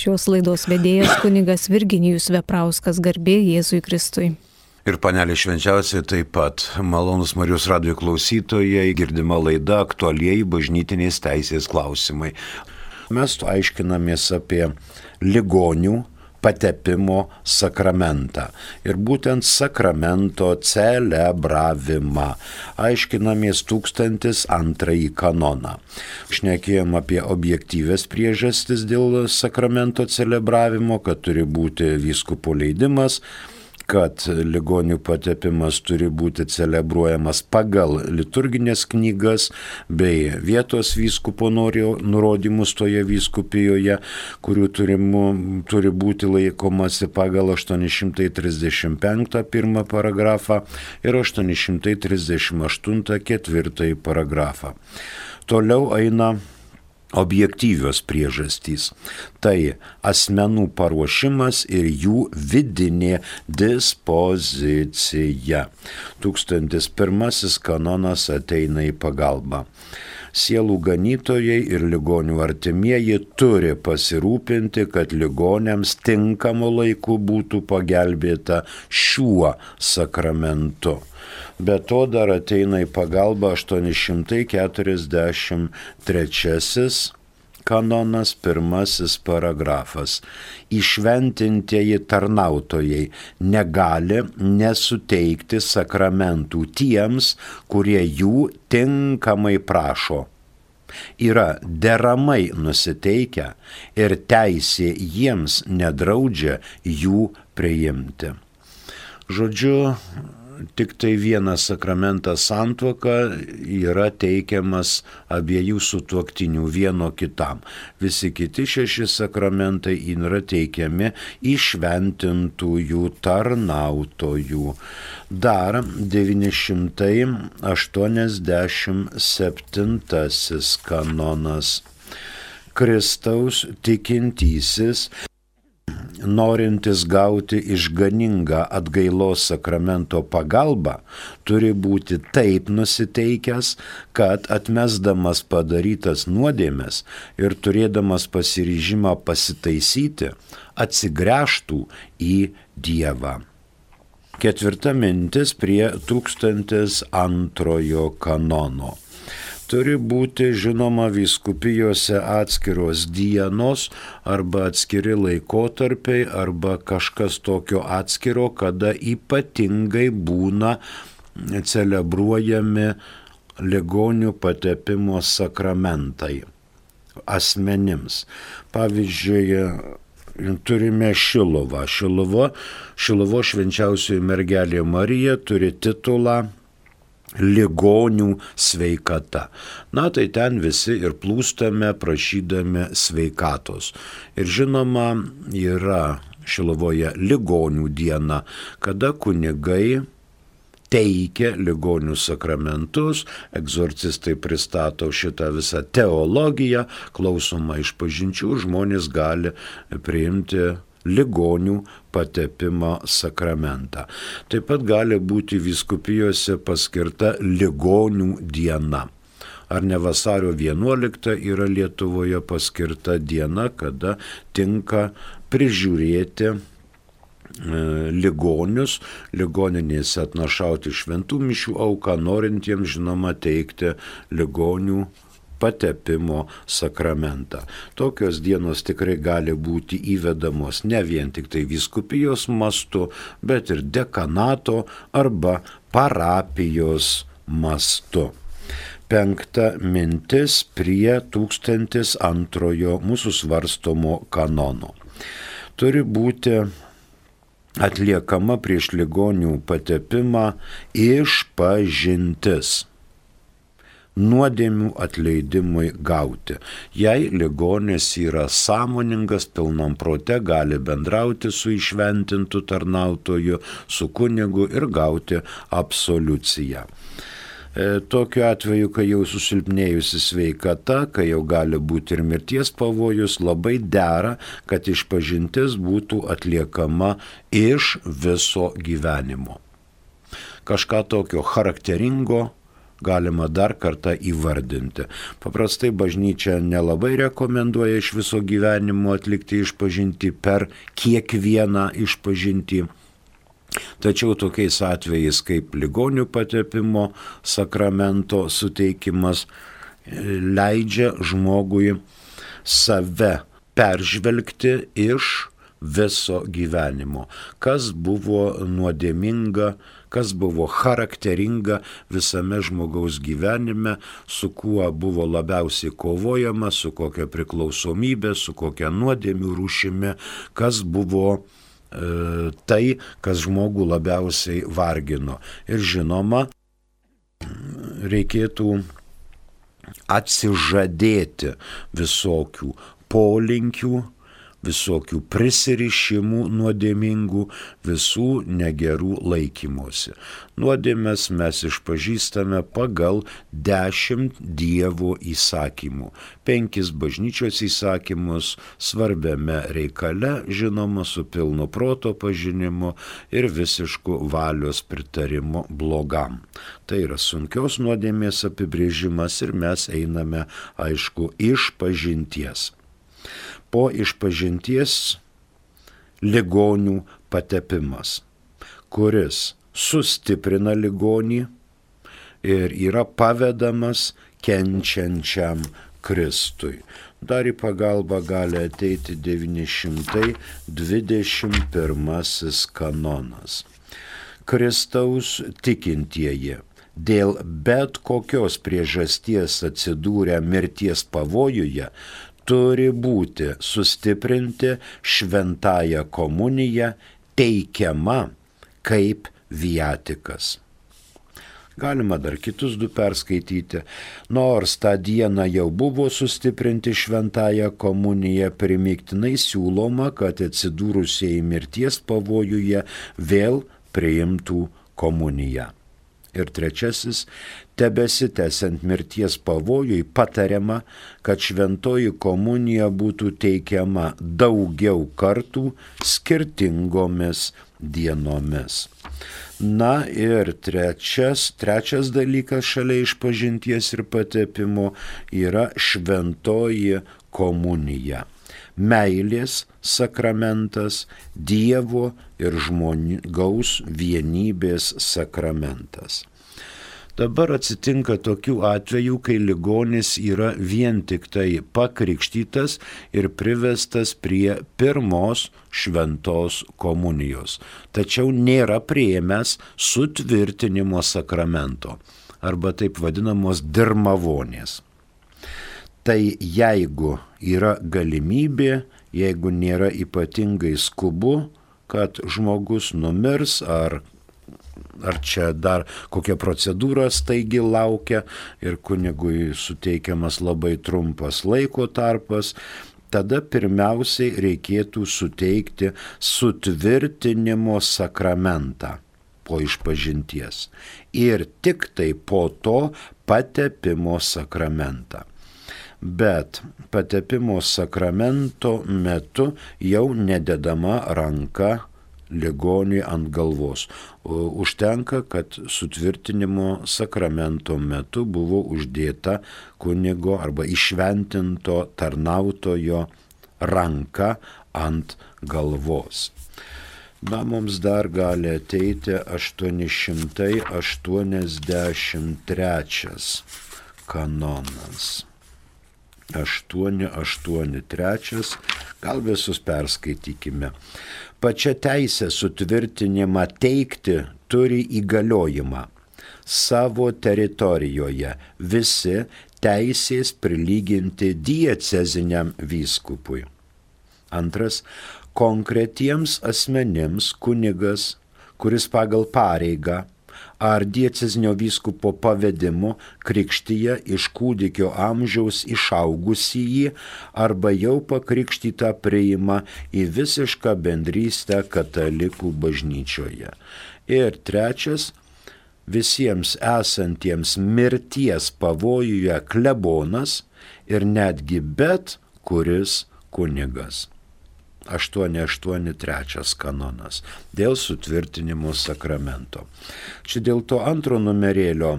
Šios laidos vedėjas kunigas Virginijus Veprauskas garbė Jėzui Kristui. Ir panelė švenčiausiai taip pat malonus Marijos radio klausytojai girdima laida aktualieji bažnytinės teisės klausimai. Mes aiškinamės apie ligonių patepimo sakramentą. Ir būtent sakramento celebravimą. Aiškinamės tūkstantis antrąjį kanoną. Šnekėjom apie objektyvės priežastis dėl sakramento celebravimo, kad turi būti vyskupo leidimas kad ligonių patepimas turi būti celebruojamas pagal liturginės knygas bei vietos vyskupo nurodymus toje vyskupijoje, kurių turimų, turi būti laikomasi pagal 835 pirmą paragrafą ir 838 ketvirtąjį paragrafą. Toliau eina objektyvios priežastys. Tai asmenų paruošimas ir jų vidinė dispozicija. 1001 kanonas ateina į pagalbą. Sielų ganytojai ir ligonių artimieji turi pasirūpinti, kad ligonėms tinkamu laiku būtų pagelbėta šiuo sakramentu. Be to dar ateina į pagalbą 843 kanonas pirmasis paragrafas. Išventintieji tarnautojai negali nesuteikti sakramentų tiems, kurie jų tinkamai prašo. Yra deramai nusiteikę ir teisė jiems nedraudžia jų priimti. Žodžiu, tik tai vienas sakramentas santuoka yra teikiamas abiejų sutuoktinių vieno kitam. Visi kiti šeši sakramentai yra teikiami išventintųjų tarnautojų. Dar 987 kanonas. Kristaus tikintysis norintis gauti išganingą atgailos sakramento pagalbą, turi būti taip nusiteikęs, kad atmesdamas padarytas nuodėmės ir turėdamas pasiryžimą pasitaisyti, atsigręžtų į Dievą. Ketvirta mintis prie 1002 kanono turi būti žinoma viskupijose atskiros dienos arba atskiri laikotarpiai arba kažkas tokio atskiro, kada ypatingai būna celebruojami ligonių patepimo sakramentai asmenims. Pavyzdžiui, turime Šilovą. Šilovo, Šilovo švenčiausioji mergelė Marija turi titulą ligonių sveikata. Na tai ten visi ir plūstame prašydami sveikatos. Ir žinoma, yra Šilovoje ligonių diena, kada kunigai teikia ligonių sakramentus, egzorcistai pristato šitą visą teologiją, klausoma iš pažinčių, žmonės gali priimti ligonių patepimo sakramentą. Taip pat gali būti viskupijose paskirta ligonių diena. Ar ne vasario 11 yra Lietuvoje paskirta diena, kada tinka prižiūrėti e, ligonius, ligoninėse atnašauti šventų mišių auką, norintiems žinoma teikti ligonių patepimo sakramentą. Tokios dienos tikrai gali būti įvedamos ne vien tik tai viskupijos mastu, bet ir dekanato arba parapijos mastu. Penkta mintis prie 1002 mūsų svarstomo kanono. Turi būti atliekama prieš ligonių patepimą išpažintis nuodėmių atleidimui gauti. Jei ligonis yra sąmoningas, pilnam prote gali bendrauti su išventintu tarnautoju, su kunigu ir gauti absoliuciją. E, tokiu atveju, kai jau susilpnėjusi sveikata, kai jau gali būti ir mirties pavojus, labai dera, kad išpažintis būtų atliekama iš viso gyvenimo. Kažką tokio charakteringo galima dar kartą įvardinti. Paprastai bažnyčia nelabai rekomenduoja iš viso gyvenimo atlikti išpažinti per kiekvieną išpažinti. Tačiau tokiais atvejais kaip ligonių patepimo sakramento suteikimas leidžia žmogui save peržvelgti iš viso gyvenimo, kas buvo nuodėminga, kas buvo charakteringa visame žmogaus gyvenime, su kuo buvo labiausiai kovojama, su kokia priklausomybė, su kokia nuodėmių rūšimi, kas buvo e, tai, kas žmogų labiausiai vargino. Ir žinoma, reikėtų atsižadėti visokių polinkių, visokių prisirišimų nuodėmingų, visų negerų laikymosi. Nuodėmės mes išpažįstame pagal dešimt Dievo įsakymų. Penkis bažnyčios įsakymus svarbiame reikale, žinoma, su pilno proto pažinimu ir visišku valios pritarimu blogam. Tai yra sunkios nuodėmės apibrėžimas ir mes einame, aišku, iš pažinties po išpažinties ligonių patepimas, kuris sustiprina ligonį ir yra pavedamas kenčiančiam Kristui. Dar į pagalbą gali ateiti 921 kanonas. Kristaus tikintieji dėl bet kokios priežasties atsidūrę mirties pavojuje turi būti sustiprinti šventąją komuniją teikiama kaip viatikas. Galima dar kitus du perskaityti. Nors tą dieną jau buvo sustiprinti šventąją komuniją, primiktinai siūloma, kad atsidūrusieji mirties pavojuje vėl priimtų komuniją. Ir trečiasis, tebesitęsiant mirties pavojui, patariama, kad šventoji komunija būtų teikiama daugiau kartų skirtingomis dienomis. Na ir trečias, trečias dalykas šalia išpažinties ir patepimo yra šventoji komunija meilės sakramentas, Dievo ir žmogaus vienybės sakramentas. Dabar atsitinka tokių atvejų, kai ligonis yra vien tik tai pakrikštytas ir privestas prie pirmos šventos komunijos, tačiau nėra prieimęs sutvirtinimo sakramento arba taip vadinamos dirmavonės. Tai jeigu yra galimybė, jeigu nėra ypatingai skubu, kad žmogus numirs ar, ar čia dar kokia procedūra staigi laukia ir kunigui suteikiamas labai trumpas laiko tarpas, tada pirmiausiai reikėtų suteikti sutvirtinimo sakramentą po išpažinties ir tik tai po to patepimo sakramentą. Bet patepimo sakramento metu jau nededama ranka ligoniui ant galvos. Užtenka, kad sutvirtinimo sakramento metu buvo uždėta kunigo arba išventinto tarnautojo ranka ant galvos. Na, mums dar gali ateiti 883 kanonas. 883, gal visus perskaitykime. Pačia teisė sutvirtinimą teikti turi įgaliojimą. Savo teritorijoje visi teisės prilyginti dieceziniam vyskupui. Antras, konkretiems asmenims kunigas, kuris pagal pareigą ar diecezinio vyskupo pavedimu krikštyje iš kūdikio amžiaus išaugusį jį arba jau pakrikštytą priima į visišką bendrystę katalikų bažnyčioje. Ir trečias, visiems esantiems mirties pavojuje klebonas ir netgi bet kuris kunigas. 883 kanonas dėl sutvirtinimo sakramento. Čia dėl to antro numerėlio,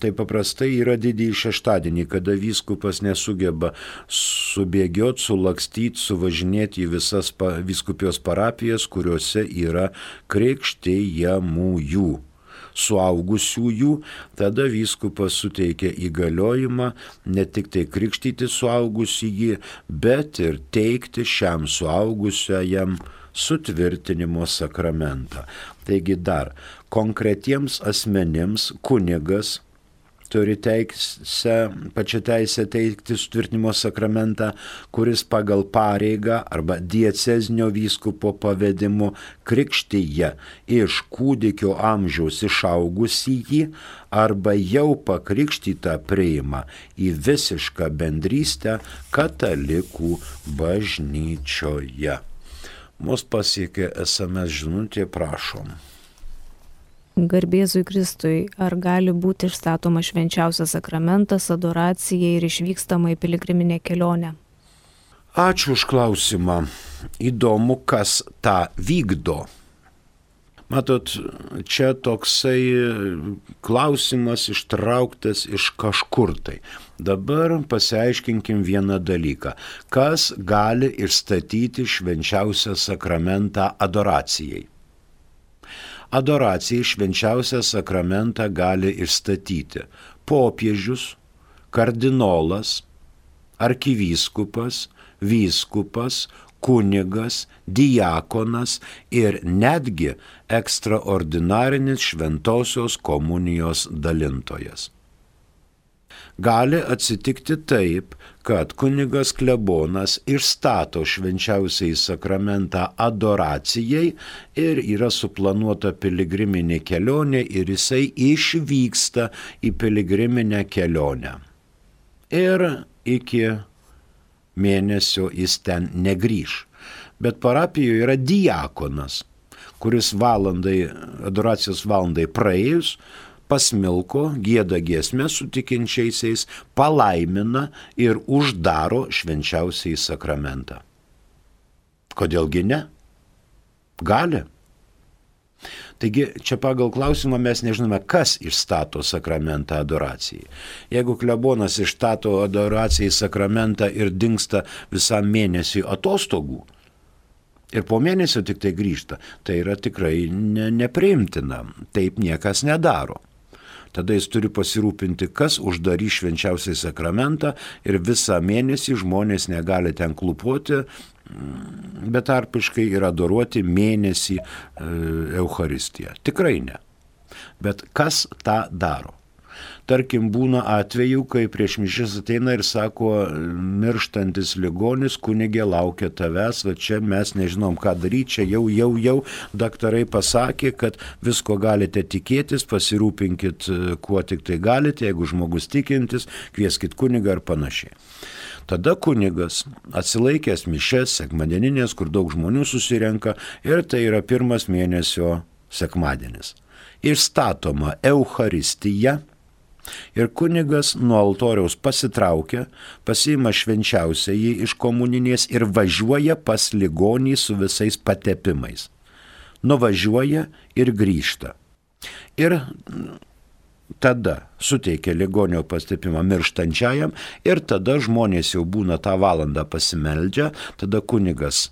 tai paprastai yra didįjį šeštadienį, kada vyskupas nesugeba subėgioti, sulakstyti, suvažinėti į visas vyskupijos parapijas, kuriuose yra krikštėjamųjų suaugusiųjų, tada vyskupas suteikia įgaliojimą ne tik tai krikštyti suaugusįjį, bet ir teikti šiam suaugusiajam sutvirtinimo sakramentą. Taigi dar konkretiems asmenims kunigas turi teisę, pačią teisę teikti sutvirtinimo sakramentą, kuris pagal pareigą arba diecezinio vyskupo pavedimu krikštyje iš kūdikio amžiaus išaugusį jį arba jau pakrikštytą priima į visišką bendrystę katalikų bažnyčioje. Mus pasiekė SMS žinutė, prašom. Garbėzui Kristui, ar gali būti išstatoma švenčiausias sakramentas, adoracija ir išvykstama į piligriminę kelionę? Ačiū už klausimą. Įdomu, kas tą vykdo. Matot, čia toksai klausimas ištrauktas iš kažkur tai. Dabar pasiaiškinkim vieną dalyką. Kas gali išstatyti švenčiausią sakramentą adoracijai? Adoracijai švenčiausią sakramentą gali išstatyti popiežius, kardinolas, arkivyskupas, vyskupas, kunigas, diakonas ir netgi ekstraordinarinis šventosios komunijos dalintojas. Gali atsitikti taip, kad kunigas klebonas išstato švenčiausiai sakramentą adoracijai ir yra suplanuota piligriminė kelionė ir jisai išvyksta į piligriminę kelionę. Ir iki mėnesio jis ten negryž. Bet parapijoje yra diakonas, kuris valandai, adoracijos valandai praėjus, pasmilko, gėda giesmę su tikinčiaisiais, palaimina ir uždaro švenčiausiai sakramentą. Kodėlgi ne? Gali. Taigi čia pagal klausimą mes nežinome, kas išstato sakramentą adoracijai. Jeigu klebonas išstato adoracijai sakramentą ir dinksta visam mėnesiui atostogų, ir po mėnesio tik tai grįžta, tai yra tikrai ne, nepriimtina. Taip niekas nedaro tada jis turi pasirūpinti, kas uždarys švenčiausiai sakramentą ir visą mėnesį žmonės negali ten klupuoti, mm, bet tarpiškai ir adoruoti mėnesį e, Euharistiją. Tikrai ne. Bet kas tą daro? Tarkim, būna atveju, kai prieš mišęs ateina ir sako, mirštantis ligonis, kunigė laukia tavęs, va čia mes nežinom, ką daryti, čia jau, jau, jau daktarai pasakė, kad visko galite tikėtis, pasirūpinkit, kuo tik tai galite, jeigu žmogus tikintis, kvieskit kunigą ar panašiai. Tada kunigas atsilaikęs mišes, sekmadieninės, kur daug žmonių susirenka ir tai yra pirmas mėnesio sekmadienis. Išstatoma Euharistija Ir kunigas nuo altoriaus pasitraukia, pasiima švenčiausią jį iš komuninės ir važiuoja pas ligonį su visais patepimais. Nuvažiuoja ir grįžta. Ir tada suteikia ligonio pastepimą mirštančiajam ir tada žmonės jau būna tą valandą pasimeldžia, tada kunigas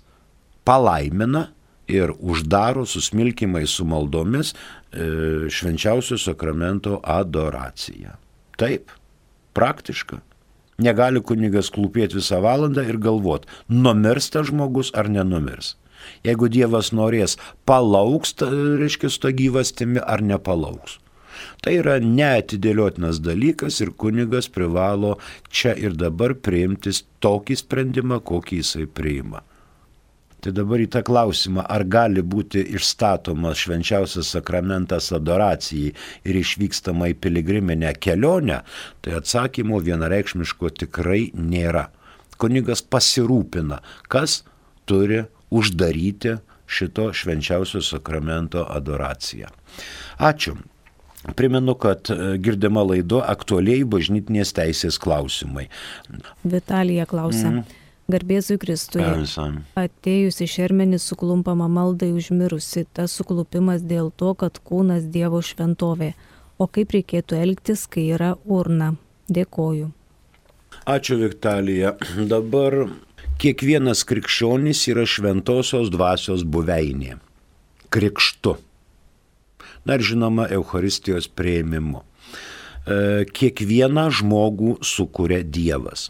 palaimina ir uždaro susmilkimai su maldomis e, švenčiausio sakramento adoraciją. Taip, praktiška. Negali kunigas klūpėti visą valandą ir galvot, numirs tas žmogus ar nenumirs. Jeigu Dievas norės, palauks, reiškia, to gyvastimi ar nepalauks. Tai yra neatidėliotinas dalykas ir kunigas privalo čia ir dabar priimtis tokį sprendimą, kokį jisai priima. Tai dabar į tą klausimą, ar gali būti išstatomas švenčiausias sakramentas adoracijai ir išvykstama į piligriminę kelionę, tai atsakymo vienareikšmiško tikrai nėra. Kunigas pasirūpina, kas turi uždaryti šito švenčiausio sakramento adoraciją. Ačiū. Primenu, kad girdima laido aktualiai bažnytinės teisės klausimai. Vitalija klausia. Mm. Garbėzui Kristui. Esam. Atėjus į šermenį suklumpama maldai užmirusi, tas suklupimas dėl to, kad kūnas Dievo šventovė. O kaip reikėtų elgtis, kai yra urna? Dėkoju. Ačiū Viktalija. Dabar kiekvienas krikščionis yra šventosios dvasios buveinė. Krikštu. Dar žinoma, Euharistijos prieimimu. E, kiekvieną žmogų sukuria Dievas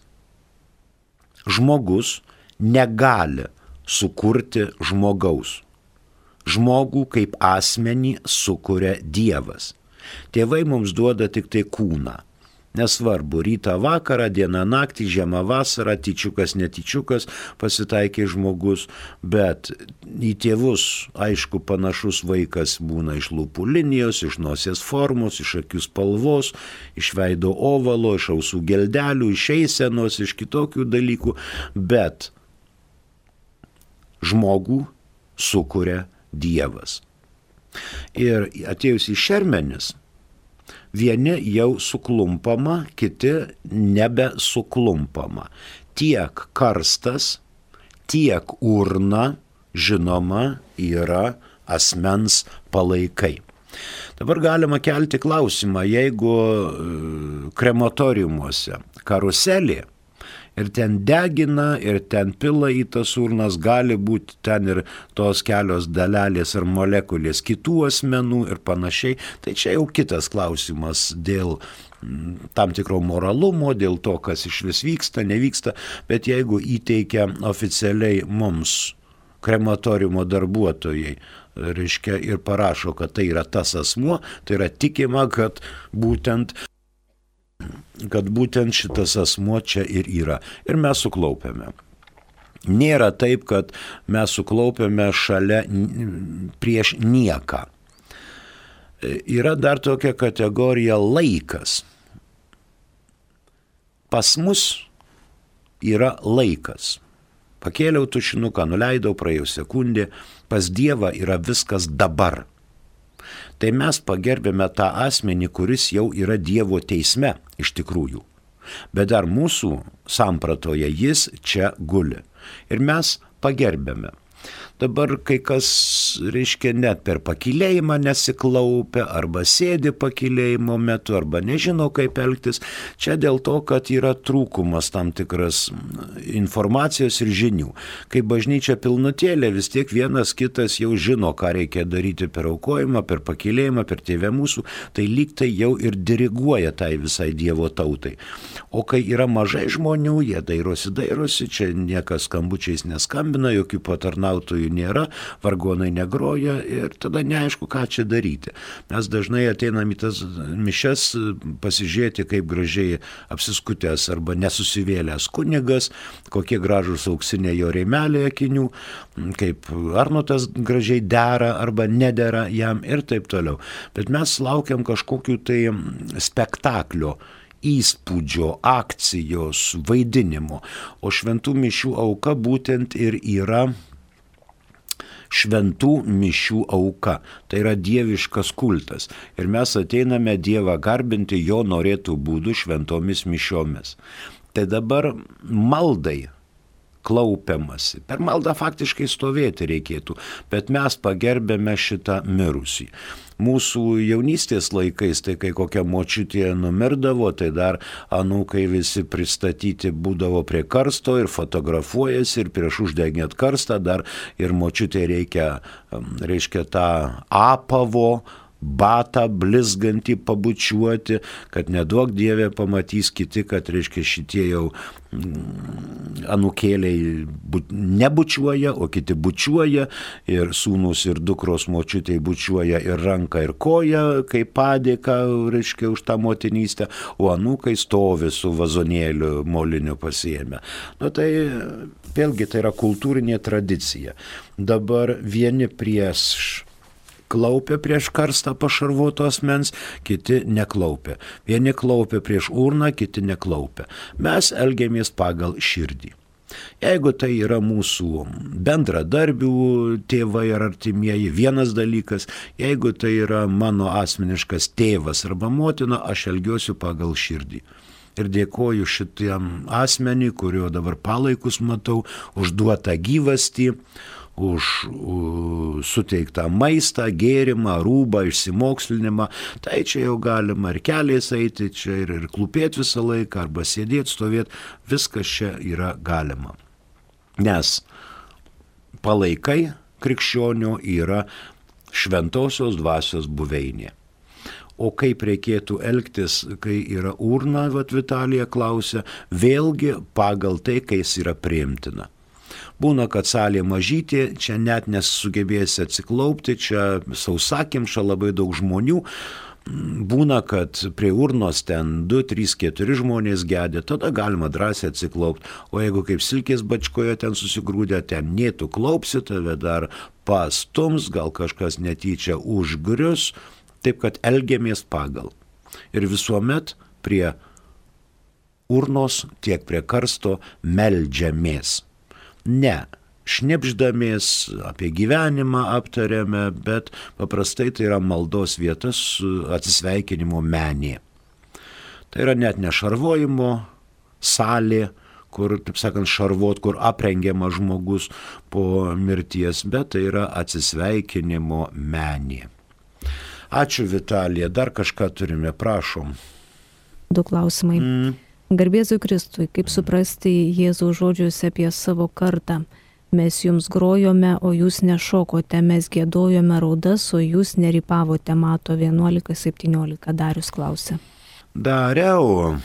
žmogus negali sukurti žmogaus. Žmogų kaip asmenį sukuria Dievas. Tėvai mums duoda tik tai kūną. Nesvarbu, rytą, vakarą, dieną, naktį, žiemą, vasarą, tyčiukas, netyčiukas pasitaikė žmogus, bet į tėvus, aišku, panašus vaikas būna iš lūpų linijos, iš nosies formos, iš akių spalvos, iš veido ovalo, iš ausų geldelių, iš eisenos, iš kitokių dalykų, bet žmogų sukuria Dievas. Ir atėjus į šermenis, vieni jau suklumpama, kiti nebesuklumpama. Tiek karstas, tiek urna, žinoma, yra asmens palaikai. Dabar galima kelti klausimą, jeigu e, krematoriumuose karuselė ir ten degina, ir ten pila į tas urnas, gali būti ten ir tos kelios dalelės ar molekulės kitų asmenų ir panašiai. Tai čia jau kitas klausimas dėl mm, tam tikro moralumo, dėl to, kas iš vis vyksta, nevyksta, bet jeigu įteikia oficialiai mums krematoriumo darbuotojai, reiškia, ir parašo, kad tai yra tas asmuo, tai yra tikima, kad būtent kad būtent šitas asmuo čia ir yra. Ir mes suklaupėme. Nėra taip, kad mes suklaupėme šalia prieš nieką. Yra dar tokia kategorija laikas. Pas mus yra laikas. Pakėliau tušinuką, nuleidau, praėjau sekundė, pas Dievą yra viskas dabar tai mes pagerbėme tą asmenį, kuris jau yra Dievo teisme iš tikrųjų. Bet dar mūsų sampratoje jis čia guli. Ir mes pagerbėme. Dabar kai kas, reiškia, net per pakilėjimą nesiklaupia, arba sėdi pakilėjimo metu, arba nežino, kaip elgtis. Čia dėl to, kad yra trūkumas tam tikras informacijos ir žinių. Kai bažnyčia pilnutėlė, vis tiek vienas kitas jau žino, ką reikia daryti per aukojimą, per pakilėjimą, per tėvę mūsų, tai lyg tai jau ir diriguoja tai visai Dievo tautai. O kai yra mažai žmonių, jie dairosi, dairosi, čia niekas skambučiais neskambina, jokių patarnautojų gydytojų nėra, vargonai negroja ir tada neaišku, ką čia daryti. Mes dažnai ateinam į tas mišes pasižiūrėti, kaip gražiai apsiskutęs arba nesusivėlęs kunigas, kokie gražus auksiniai jo rėmeliai akinių, kaip Arnotas gražiai dera arba nedera jam ir taip toliau. Bet mes laukiam kažkokiu tai spektaklio įspūdžio, akcijos, vaidinimo. O šventų mišių auka būtent ir yra šventų mišių auka. Tai yra dieviškas kultas. Ir mes ateiname Dievą garbinti jo norėtų būdų šventomis mišiomis. Tai dabar maldai klaupiamasi. Per maldą faktiškai stovėti reikėtų, bet mes pagerbėme šitą mirusį. Mūsų jaunystės laikais, tai kai kokia močiutė numirdavo, tai dar anūkai visi pristatyti būdavo prie karsto ir fotografuojasi ir prieš uždegėt karstą dar ir močiutė reikia, reiškia tą apavo, batą blizgantį pabučiuoti, kad nedaug dievė pamatys kiti, kad, reiškia, šitie jau mm, anukėliai nebučiuoja, o kiti bučiuoja ir sūnus ir dukros močiutė bučiuoja ir ranką ir koją, kaip padėka, reiškia, už tą motinystę, o anūkai stovi su vazonėliu moliniu pasiemę. Nu tai vėlgi tai yra kultūrinė tradicija. Dabar vieni prieš klaupia prieš karstą pašarvoto asmens, kiti neklaupia. Vieni klaupia prieš urną, kiti neklaupia. Mes elgiamės pagal širdį. Jeigu tai yra mūsų bendradarbių tėvai ar artimieji, vienas dalykas, jeigu tai yra mano asmeniškas tėvas arba motina, aš elgiuosi pagal širdį. Ir dėkoju šitiem asmenį, kurio dabar palaikus matau, užduotą gyvastį, už suteiktą maistą, gėrimą, rūbą, išsimokslinimą. Tai čia jau galima ir keliais eiti, čia ir, ir klūpėti visą laiką, arba sėdėti, stovėti, viskas čia yra galima. Nes palaikai krikščionių yra šventosios dvasios buveinė. O kaip reikėtų elgtis, kai yra urna, vad Vitalija klausia, vėlgi pagal tai, kai jis yra priimtina. Būna, kad salė mažytė, čia net nesugebėsi atsiklaupti, čia sausakimša labai daug žmonių, būna, kad prie urnos ten 2, 3, 4 žmonės gedė, tada galima drąsiai atsiklaupti. O jeigu kaip silkės bačkoje ten susigrūdė, ten nėtų klaupsi, tave dar pastums, gal kažkas netyčia užgrius, taip kad elgiamės pagal. Ir visuomet prie urnos tiek prie karsto meldžiamės. Ne, šnipždamės, apie gyvenimą aptarėme, bet paprastai tai yra maldos vietas atsisveikinimo menė. Tai yra net nešarvojimo salė, kur, taip sakant, šarvot, kur aprengiamas žmogus po mirties, bet tai yra atsisveikinimo menė. Ačiū Vitalija, dar kažką turime, prašom. Du klausimai. Mm. Garbėzui Kristui, kaip suprasti Jėzaus žodžius apie savo kartą? Mes jums grojome, o jūs nešokote, mes gėdojome raudas, o jūs nerypavote, mato 11.17, Darius klausė. Dariau,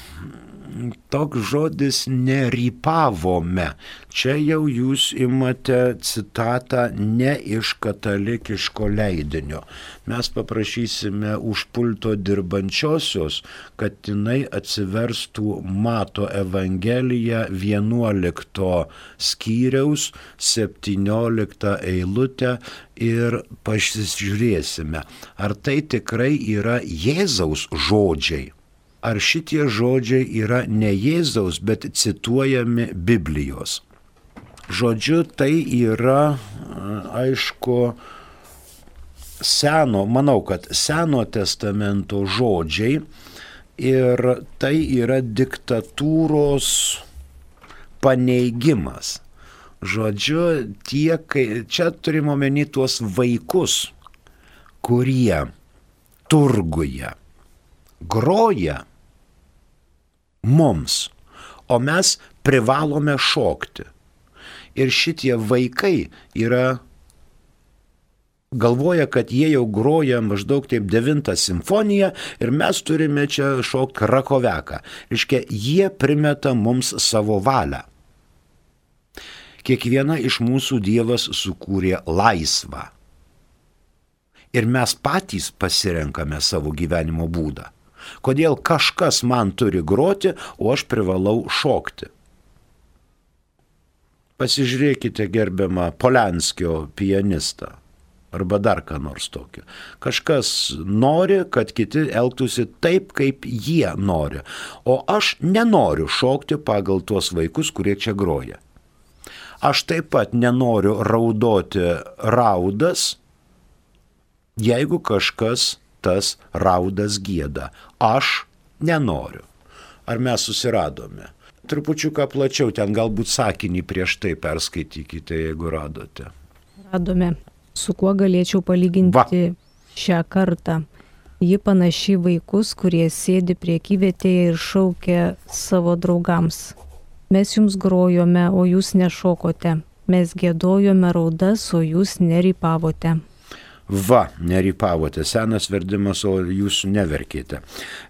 toks žodis nerypavome. Čia jau jūs imate citatą ne iš katalikiško leidinio. Mes paprašysime už pulto dirbančiosios, kad jinai atsiverstų Mato Evangeliją 11 skyriaus 17 eilutę ir pasižiūrėsime, ar tai tikrai yra Jėzaus žodžiai ar šitie žodžiai yra ne Jėzaus, bet cituojami Biblijos. Žodžiu, tai yra, aišku, seno, manau, kad Seno testamento žodžiai ir tai yra diktatūros paneigimas. Žodžiu, tie, kai, čia turime omeny tuos vaikus, kurie turguje groja mums, o mes privalome šokti. Ir šitie vaikai yra galvoja, kad jie jau groja maždaug taip devintą simfoniją ir mes turime čia šokti krakoveką. Iškia, jie primeta mums savo valią. Kiekviena iš mūsų Dievas sukūrė laisvą. Ir mes patys pasirenkame savo gyvenimo būdą kodėl kažkas man turi groti, o aš privalau šokti. Pasižiūrėkite gerbiamą Polenskio pianistą arba dar ką nors tokio. Kažkas nori, kad kiti elgtųsi taip, kaip jie nori, o aš nenoriu šokti pagal tuos vaikus, kurie čia groja. Aš taip pat nenoriu raudoti raudas, jeigu kažkas tas raudas gėda. Aš nenoriu. Ar mes susiradome? Trupučiuką plačiau, ten galbūt sakinį prieš tai perskaitykite, jeigu radote. Radome. Su kuo galėčiau palyginti Va. šią kartą? Ji panaši vaikus, kurie sėdi priekyvietėje ir šaukia savo draugams. Mes jums grojome, o jūs nešokote. Mes gėdojome raudas, o jūs nerypavote. Va, nerypavote, senas verdimas, o jūs neverkite.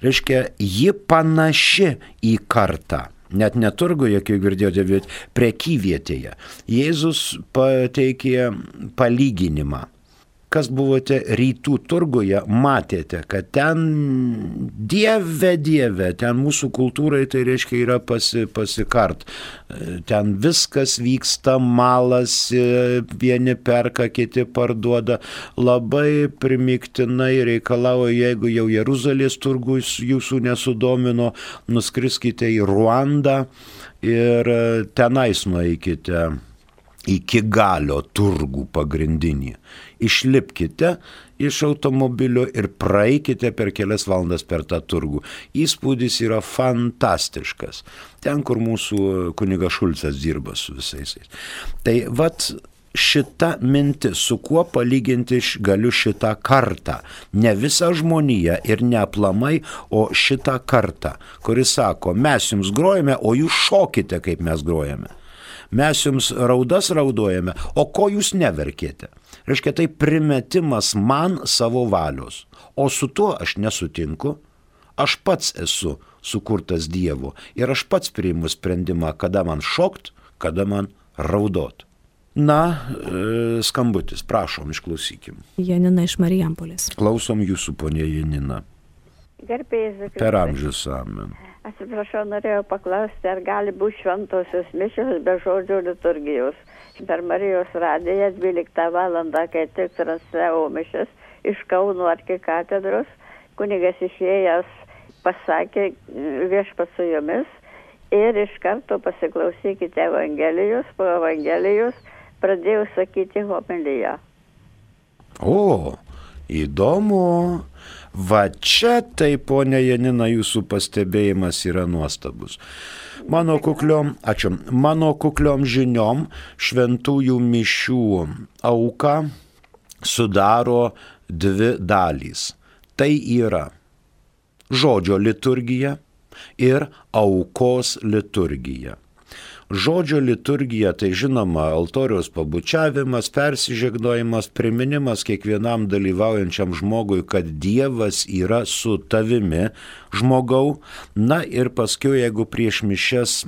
Reiškia, ji panaši į kartą. Net neturgoje, kaip girdėjote, bet prekyvietėje. Jėzus pateikė palyginimą kas buvote rytų turguje, matėte, kad ten dieve, dieve, ten mūsų kultūrai tai reiškia yra pasi, pasikart. Ten viskas vyksta, malas, vieni perka, kiti parduoda. Labai primiktinai reikalauja, jeigu jau Jeruzalės turgus jūsų nesudomino, nuskriskite į Ruandą ir tenais nueikite iki galio turgų pagrindinį. Išlipkite iš automobilio ir praeikite per kelias valandas per tą turgų. Įspūdis yra fantastiškas. Ten, kur mūsų kuniga Šulcas dirba su visais. Tai vad šita mintis, su kuo palyginti galiu šitą kartą. Ne visą žmoniją ir ne aplamai, o šitą kartą, kuris sako, mes jums grojame, o jūs šokite, kaip mes grojame mes jums raudas raudojame, o ko jūs neverkėte. Reiškia, tai primetimas man savo valios. O su tuo aš nesutinku. Aš pats esu sukurtas Dievo ir aš pats priimu sprendimą, kada man šokt, kada man raudot. Na, e, skambutis, prašom, išklausykim. Janina iš Marijampolės. Klausom jūsų, ponė Janina. Gerbėjai, Per amžius amen. Atsiprašau, norėjau paklausti, ar gali būti šventosios mišios be žodžio liturgijos. Per Marijos radiją 12 val. kai tik transliavo mišes iš Kauno arkikatedros, kunigas išėjęs pasakė viešpas su jomis ir iš karto pasiklausykite Evangelijos, po Evangelijos pradėjau sakyti homiliją. O, įdomu. Va čia tai, ponia Janina, jūsų pastebėjimas yra nuostabus. Mano kukliom, ačiū, mano kukliom žiniom šventųjų mišių auka sudaro dvi dalys. Tai yra žodžio liturgija ir aukos liturgija. Žodžio liturgija tai žinoma altoriaus pabučiavimas, persižegnojimas, priminimas kiekvienam dalyvaujančiam žmogui, kad Dievas yra su tavimi žmogau. Na ir paskui, jeigu prieš mišes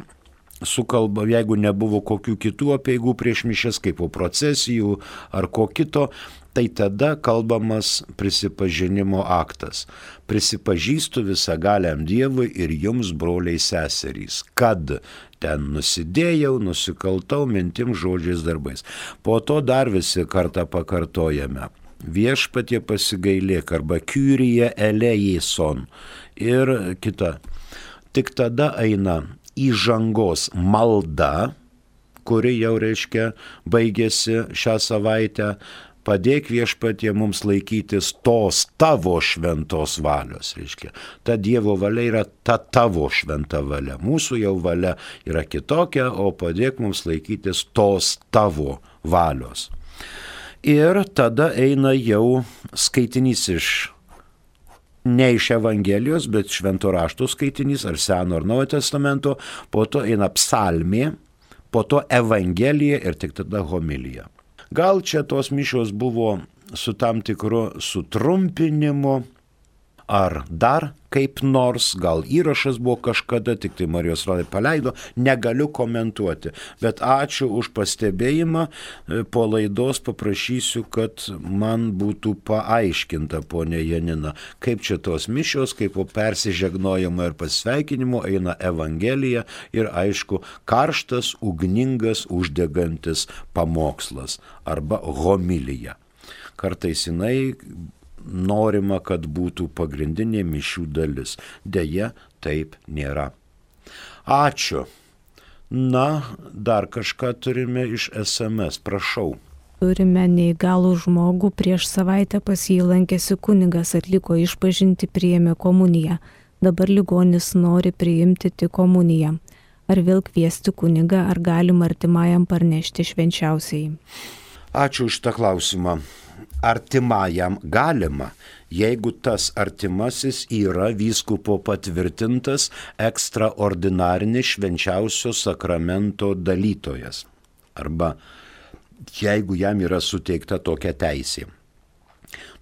sukalba, jeigu nebuvo kokių kitų apieigų prieš mišes, kaip po procesijų ar ko kito, tai tada kalbamas prisipažinimo aktas. Prisipažįstu visagaliam Dievui ir jums, broliai seserys, kad ten nusidėjau, nusikaltau mintim, žodžiais, darbais. Po to dar visi kartą pakartojame. Viešpatie pasigailėk arba Kyrie eleison ir kita. Tik tada eina įžangos malda, kuri jau reiškia baigėsi šią savaitę, padėk viešpatie mums laikytis tos tavo šventos valios, reiškia. Ta Dievo valia yra ta tavo šventa valia. Mūsų jau valia yra kitokia, o padėk mums laikytis tos tavo valios. Ir tada eina jau skaitinys iš ne iš Evangelijos, bet švento rašto skaitinys ar Seno ar Naujo testamento, po to eina psalmė, po to Evangelija ir tik tada homilija. Gal čia tos mišios buvo su tam tikru sutrumpinimu, ar dar kaip nors, gal įrašas buvo kažkada, tik tai Marijos Radai paleido, negaliu komentuoti. Bet ačiū už pastebėjimą, e, po laidos paprašysiu, kad man būtų paaiškinta, ponė Janina, kaip čia tos mišios, kaip po persižegnojimo ir pasveikinimo eina Evangelija ir aišku, karštas, ugningas, uždegantis pamokslas arba homilija. Kartais jinai norima, kad būtų pagrindinė mišių dalis. Deja, taip nėra. Ačiū. Na, dar kažką turime iš SMS, prašau. Turime neįgalų žmogų, prieš savaitę pas jį lankėsi kunigas, atliko išpažinti, priėmė komuniją. Dabar ligonis nori priimti tik komuniją. Ar vėl kviesti kunigą, ar galima artimajam parnešti švenčiausiai? Ačiū už tą klausimą artimajam galima, jeigu tas artimasis yra vyskupo patvirtintas ekstraordinarinis švenčiausio sakramento dalytojas. Arba jeigu jam yra suteikta tokia teisė.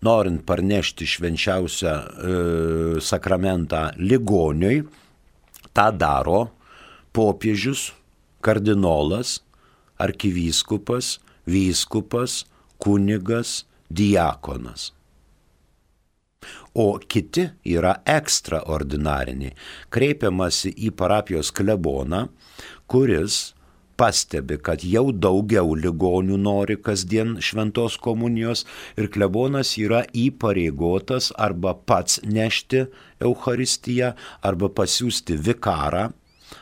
Norint parnešti švenčiausią e, sakramentą ligoniui, tą daro popiežius, kardinolas, arkivyskupas, vyskupas, kunigas, diakonas. O kiti yra ekstraordinariniai. Kreipiamasi į parapijos kleboną, kuris pastebi, kad jau daugiau ligonių nori kasdien šventos komunijos ir klebonas yra įpareigotas arba pats nešti Euharistiją, arba pasiūsti vikarą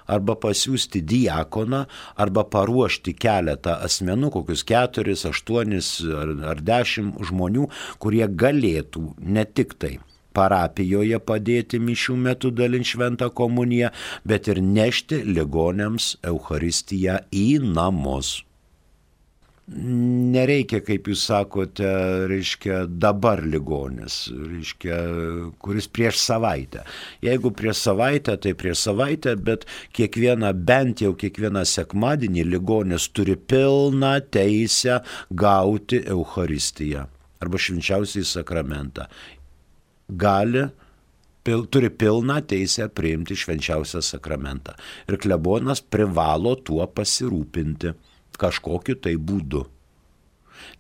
arba pasiūsti diakoną, arba paruošti keletą asmenų, kokius keturis, aštuonis ar, ar dešimt žmonių, kurie galėtų ne tik tai parapijoje padėti mišių metu dalint šventą komuniją, bet ir nešti ligonėms Euharistiją į namus nereikia, kaip jūs sakote, reiškia dabar ligonis, reiškia, kuris prieš savaitę. Jeigu prieš savaitę, tai prieš savaitę, bet kiekvieną, bent jau kiekvieną sekmadienį ligonis turi pilną teisę gauti Euharistiją arba švenčiausiai sakramentą. Gali pil, turi pilną teisę priimti švenčiausią sakramentą. Ir klebonas privalo tuo pasirūpinti kažkokiu tai būdu.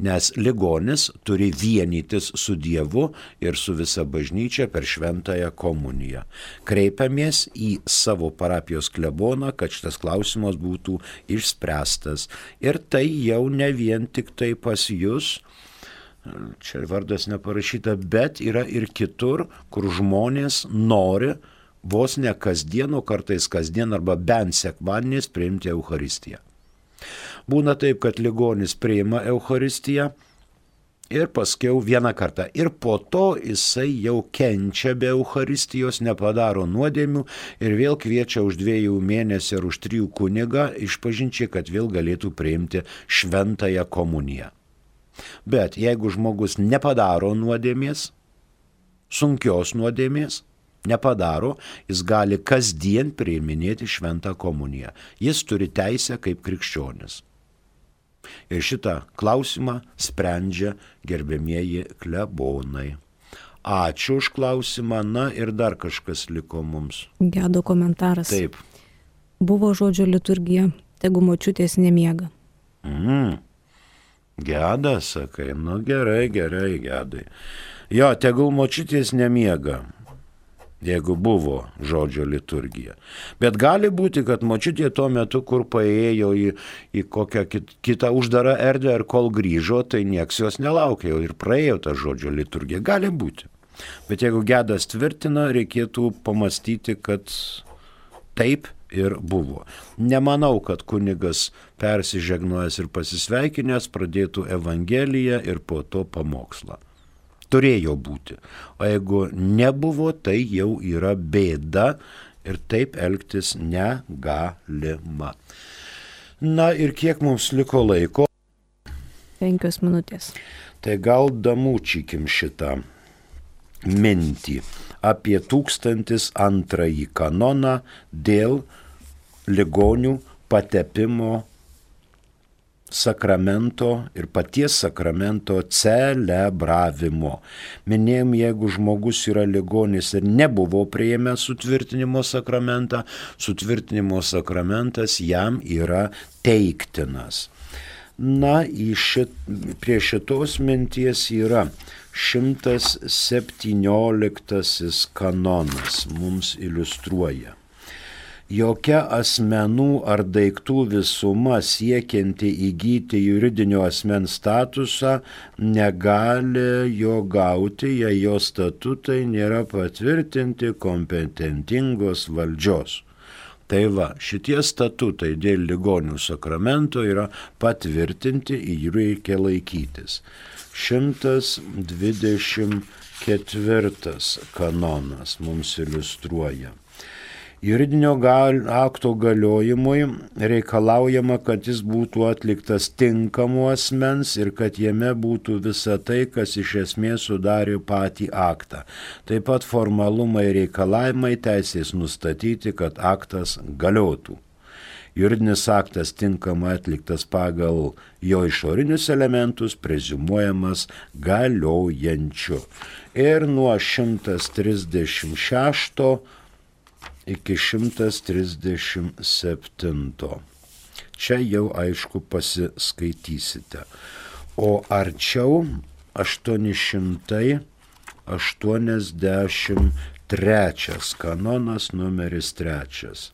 Nes ligonis turi vienytis su Dievu ir su visa bažnyčia per šventąją komuniją. Kreipiamės į savo parapijos kleboną, kad šitas klausimas būtų išspręstas. Ir tai jau ne vien tik tai pas jūs, čia vardas neparašyta, bet yra ir kitur, kur žmonės nori vos ne kasdien, o kartais kasdien arba bent sekmadieniais priimti Euharistiją. Būna taip, kad ligonis priima Euharistiją ir paskiau vieną kartą. Ir po to jisai jau kenčia be Euharistijos, nepadaro nuodėmių ir vėl kviečia už dviejų mėnesių ar už trijų kunigą išpažinčiai, kad vėl galėtų priimti šventąją komuniją. Bet jeigu žmogus nepadaro nuodėmės, sunkios nuodėmės, nepadaro, jis gali kasdien priiminėti šventą komuniją. Jis turi teisę kaip krikščionis. Ir šitą klausimą sprendžia gerbėmieji klebonai. Ačiū už klausimą, na ir dar kažkas liko mums. Gedo komentaras. Taip. Buvo žodžio liturgija, tegu močiutės nemiega. Mm. Geda, sakai, nu gerai, gerai, gedai. Jo, tegul močiutės nemiega jeigu buvo žodžio liturgija. Bet gali būti, kad močiutė tuo metu, kur paėjo į, į kokią kit, kitą uždarą erdvę ir kol grįžo, tai nieks jos nelaukė ir praėjo tą žodžio liturgiją. Gali būti. Bet jeigu gedas tvirtina, reikėtų pamastyti, kad taip ir buvo. Nemanau, kad kunigas persižegnojęs ir pasisveikinęs pradėtų Evangeliją ir po to pamokslą turėjo būti. O jeigu nebuvo, tai jau yra bėda ir taip elgtis negalima. Na ir kiek mums liko laiko? Penkios minutės. Tai gal damūčykim šitą mintį apie 1002 kanoną dėl ligonių patepimo sakramento ir paties sakramento celebravimo. Minėjom, jeigu žmogus yra ligonis ir nebuvo prieėmęs sutvirtinimo sakramentą, sutvirtinimo sakramentas jam yra teiktinas. Na, šit, prie šitos minties yra 117 kanonas mums iliustruoja jokia asmenų ar daiktų visuma siekianti įgyti juridinio asmens statusą negali jo gauti, jei jo statutai nėra patvirtinti kompetentingos valdžios. Tai va, šitie statutai dėl ligonių sakramento yra patvirtinti, jų reikia laikytis. 124 kanonas mums iliustruoja juridinio gal, akto galiojimui reikalaujama, kad jis būtų atliktas tinkamu asmens ir kad jame būtų visa tai, kas iš esmės sudarė patį aktą. Taip pat formalumai reikalavimai teisės nustatyti, kad aktas galiotų. Juridinis aktas tinkamai atliktas pagal jo išorinius elementus, prezumuojamas galiojančiu. Ir nuo 136 iki 137. Čia jau aišku pasiskaitysite. O arčiau 883 kanonas numeris 3.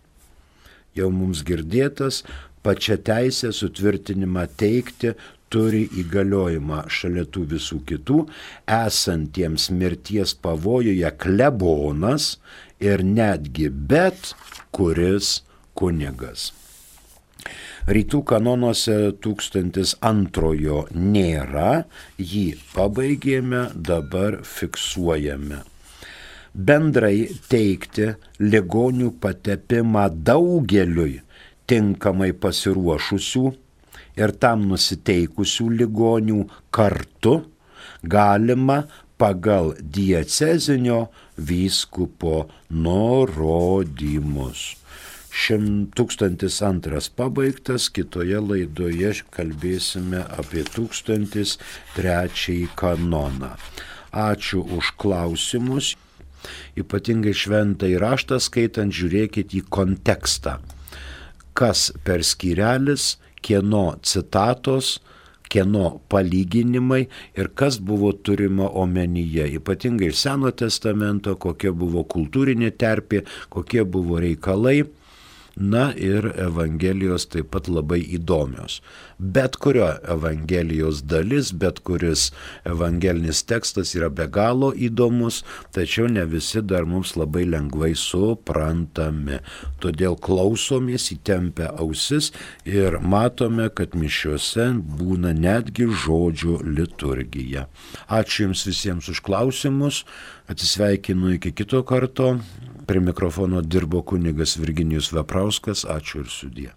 Jau mums girdėtas pačia teisė sutvirtinimą teikti turi įgaliojimą šalia tų visų kitų, esantiems mirties pavojuje klebonas ir netgi bet kuris kunigas. Rytų kanonuose 1002 nėra, jį pabaigėme, dabar fiksuojame. Bendrai teikti ligonių patepimą daugeliui tinkamai pasiruošusių ir tam nusiteikusių ligonių kartu galima pagal diecezinio vyskupo nurodymus. 1002 pabaigtas, kitoje laidoje kalbėsime apie 1003 kanoną. Ačiū už klausimus. Ypatingai šventai raštą skaitant žiūrėkit į kontekstą. Kas per skyrelis, kieno citatos, kieno palyginimai ir kas buvo turima omenyje. Ypatingai iš Seno testamento, kokia buvo kultūrinė terpė, kokie buvo reikalai Na ir Evangelijos taip pat labai įdomios. Bet kurio Evangelijos dalis, bet kuris evangelinis tekstas yra be galo įdomus, tačiau ne visi dar mums labai lengvai suprantami. Todėl klausomės įtempę ausis ir matome, kad mišiuose būna netgi žodžių liturgija. Ačiū Jums visiems už klausimus, atsisveikinu iki kito karto. Prie mikrofono dirbo kunigas Virginijus Veprauskas. Ačiū ir sudie.